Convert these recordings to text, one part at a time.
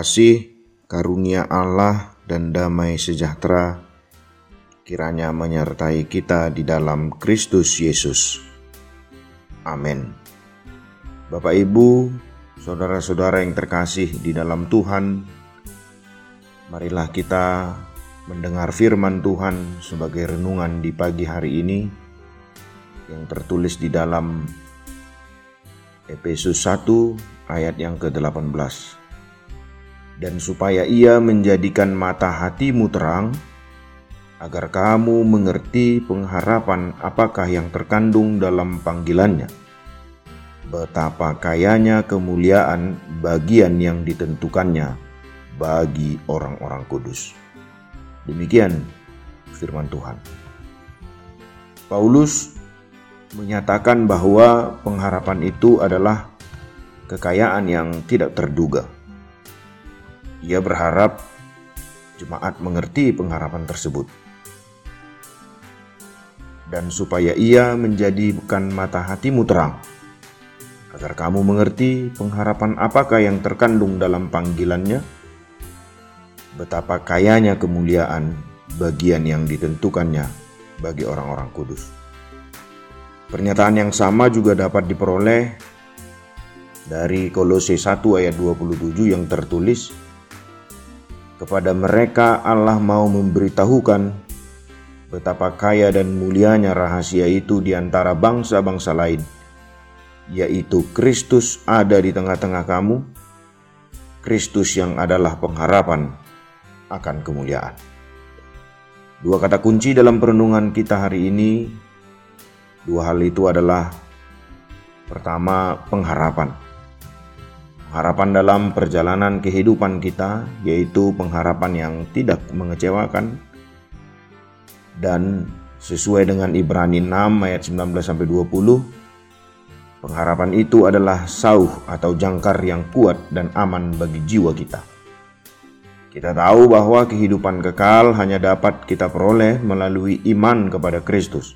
Kasih, karunia Allah, dan damai sejahtera kiranya menyertai kita di dalam Kristus Yesus. Amin. Bapak, Ibu, saudara-saudara yang terkasih di dalam Tuhan, marilah kita mendengar firman Tuhan sebagai renungan di pagi hari ini yang tertulis di dalam Efesus 1 ayat yang ke-18 dan supaya ia menjadikan mata hatimu terang, agar kamu mengerti pengharapan apakah yang terkandung dalam panggilannya. Betapa kayanya kemuliaan bagian yang ditentukannya bagi orang-orang kudus. Demikian firman Tuhan. Paulus menyatakan bahwa pengharapan itu adalah kekayaan yang tidak terduga ia berharap jemaat mengerti pengharapan tersebut. Dan supaya ia menjadi bukan mata hatimu terang, agar kamu mengerti pengharapan apakah yang terkandung dalam panggilannya, betapa kayanya kemuliaan bagian yang ditentukannya bagi orang-orang kudus. Pernyataan yang sama juga dapat diperoleh dari Kolose 1 ayat 27 yang tertulis, kepada mereka Allah mau memberitahukan betapa kaya dan mulianya rahasia itu di antara bangsa-bangsa lain, yaitu Kristus ada di tengah-tengah kamu, Kristus yang adalah pengharapan akan kemuliaan. Dua kata kunci dalam perenungan kita hari ini, dua hal itu adalah pertama pengharapan harapan dalam perjalanan kehidupan kita, yaitu pengharapan yang tidak mengecewakan dan sesuai dengan Ibrani 6 ayat 19 sampai 20 pengharapan itu adalah sauh atau jangkar yang kuat dan aman bagi jiwa kita. Kita tahu bahwa kehidupan kekal hanya dapat kita peroleh melalui iman kepada Kristus.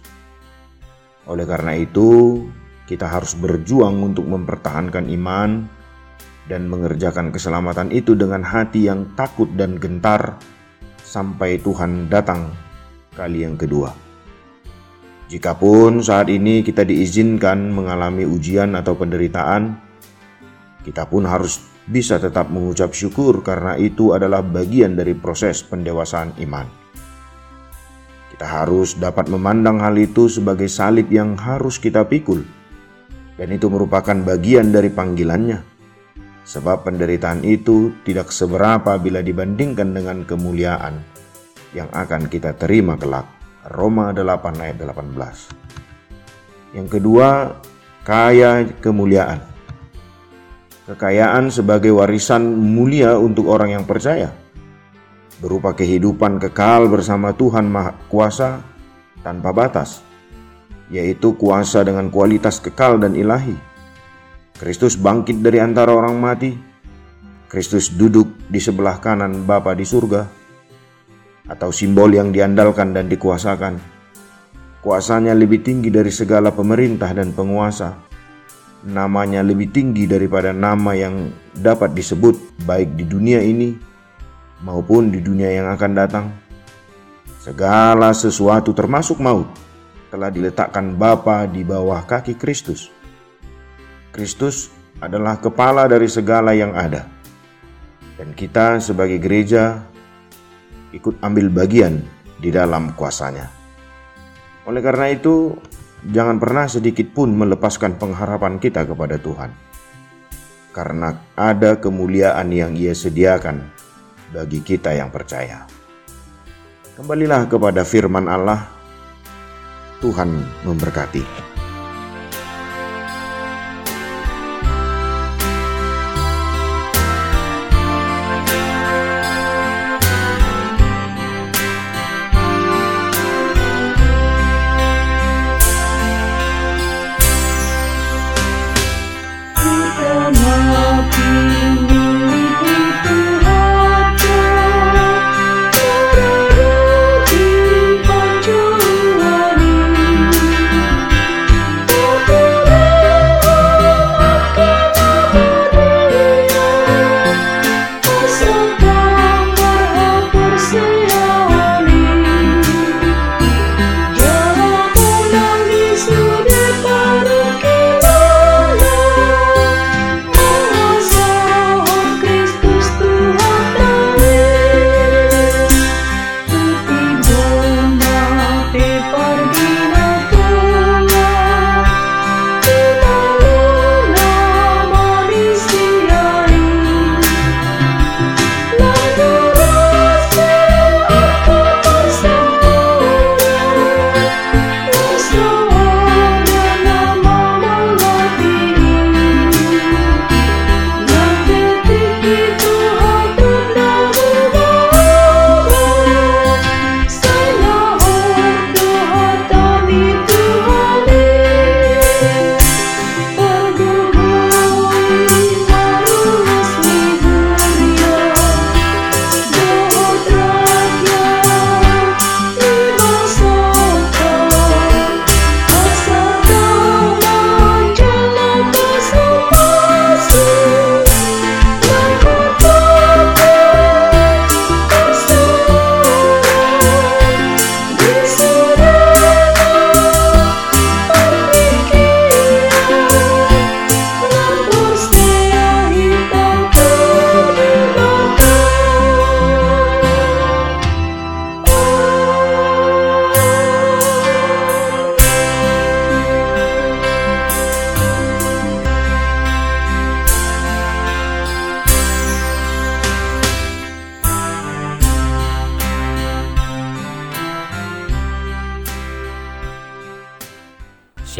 Oleh karena itu, kita harus berjuang untuk mempertahankan iman dan mengerjakan keselamatan itu dengan hati yang takut dan gentar sampai Tuhan datang kali yang kedua. Jikapun saat ini kita diizinkan mengalami ujian atau penderitaan, kita pun harus bisa tetap mengucap syukur karena itu adalah bagian dari proses pendewasaan iman. Kita harus dapat memandang hal itu sebagai salib yang harus kita pikul, dan itu merupakan bagian dari panggilannya sebab penderitaan itu tidak seberapa bila dibandingkan dengan kemuliaan yang akan kita terima kelak. Roma 8 ayat 18. Yang kedua, kaya kemuliaan. Kekayaan sebagai warisan mulia untuk orang yang percaya berupa kehidupan kekal bersama Tuhan Maha Kuasa tanpa batas, yaitu kuasa dengan kualitas kekal dan ilahi Kristus bangkit dari antara orang mati. Kristus duduk di sebelah kanan Bapa di surga. Atau simbol yang diandalkan dan dikuasakan. Kuasanya lebih tinggi dari segala pemerintah dan penguasa. Namanya lebih tinggi daripada nama yang dapat disebut baik di dunia ini maupun di dunia yang akan datang. Segala sesuatu termasuk maut telah diletakkan Bapa di bawah kaki Kristus Kristus adalah kepala dari segala yang ada. Dan kita sebagai gereja ikut ambil bagian di dalam kuasanya. Oleh karena itu, jangan pernah sedikit pun melepaskan pengharapan kita kepada Tuhan. Karena ada kemuliaan yang ia sediakan bagi kita yang percaya. Kembalilah kepada firman Allah, Tuhan memberkati.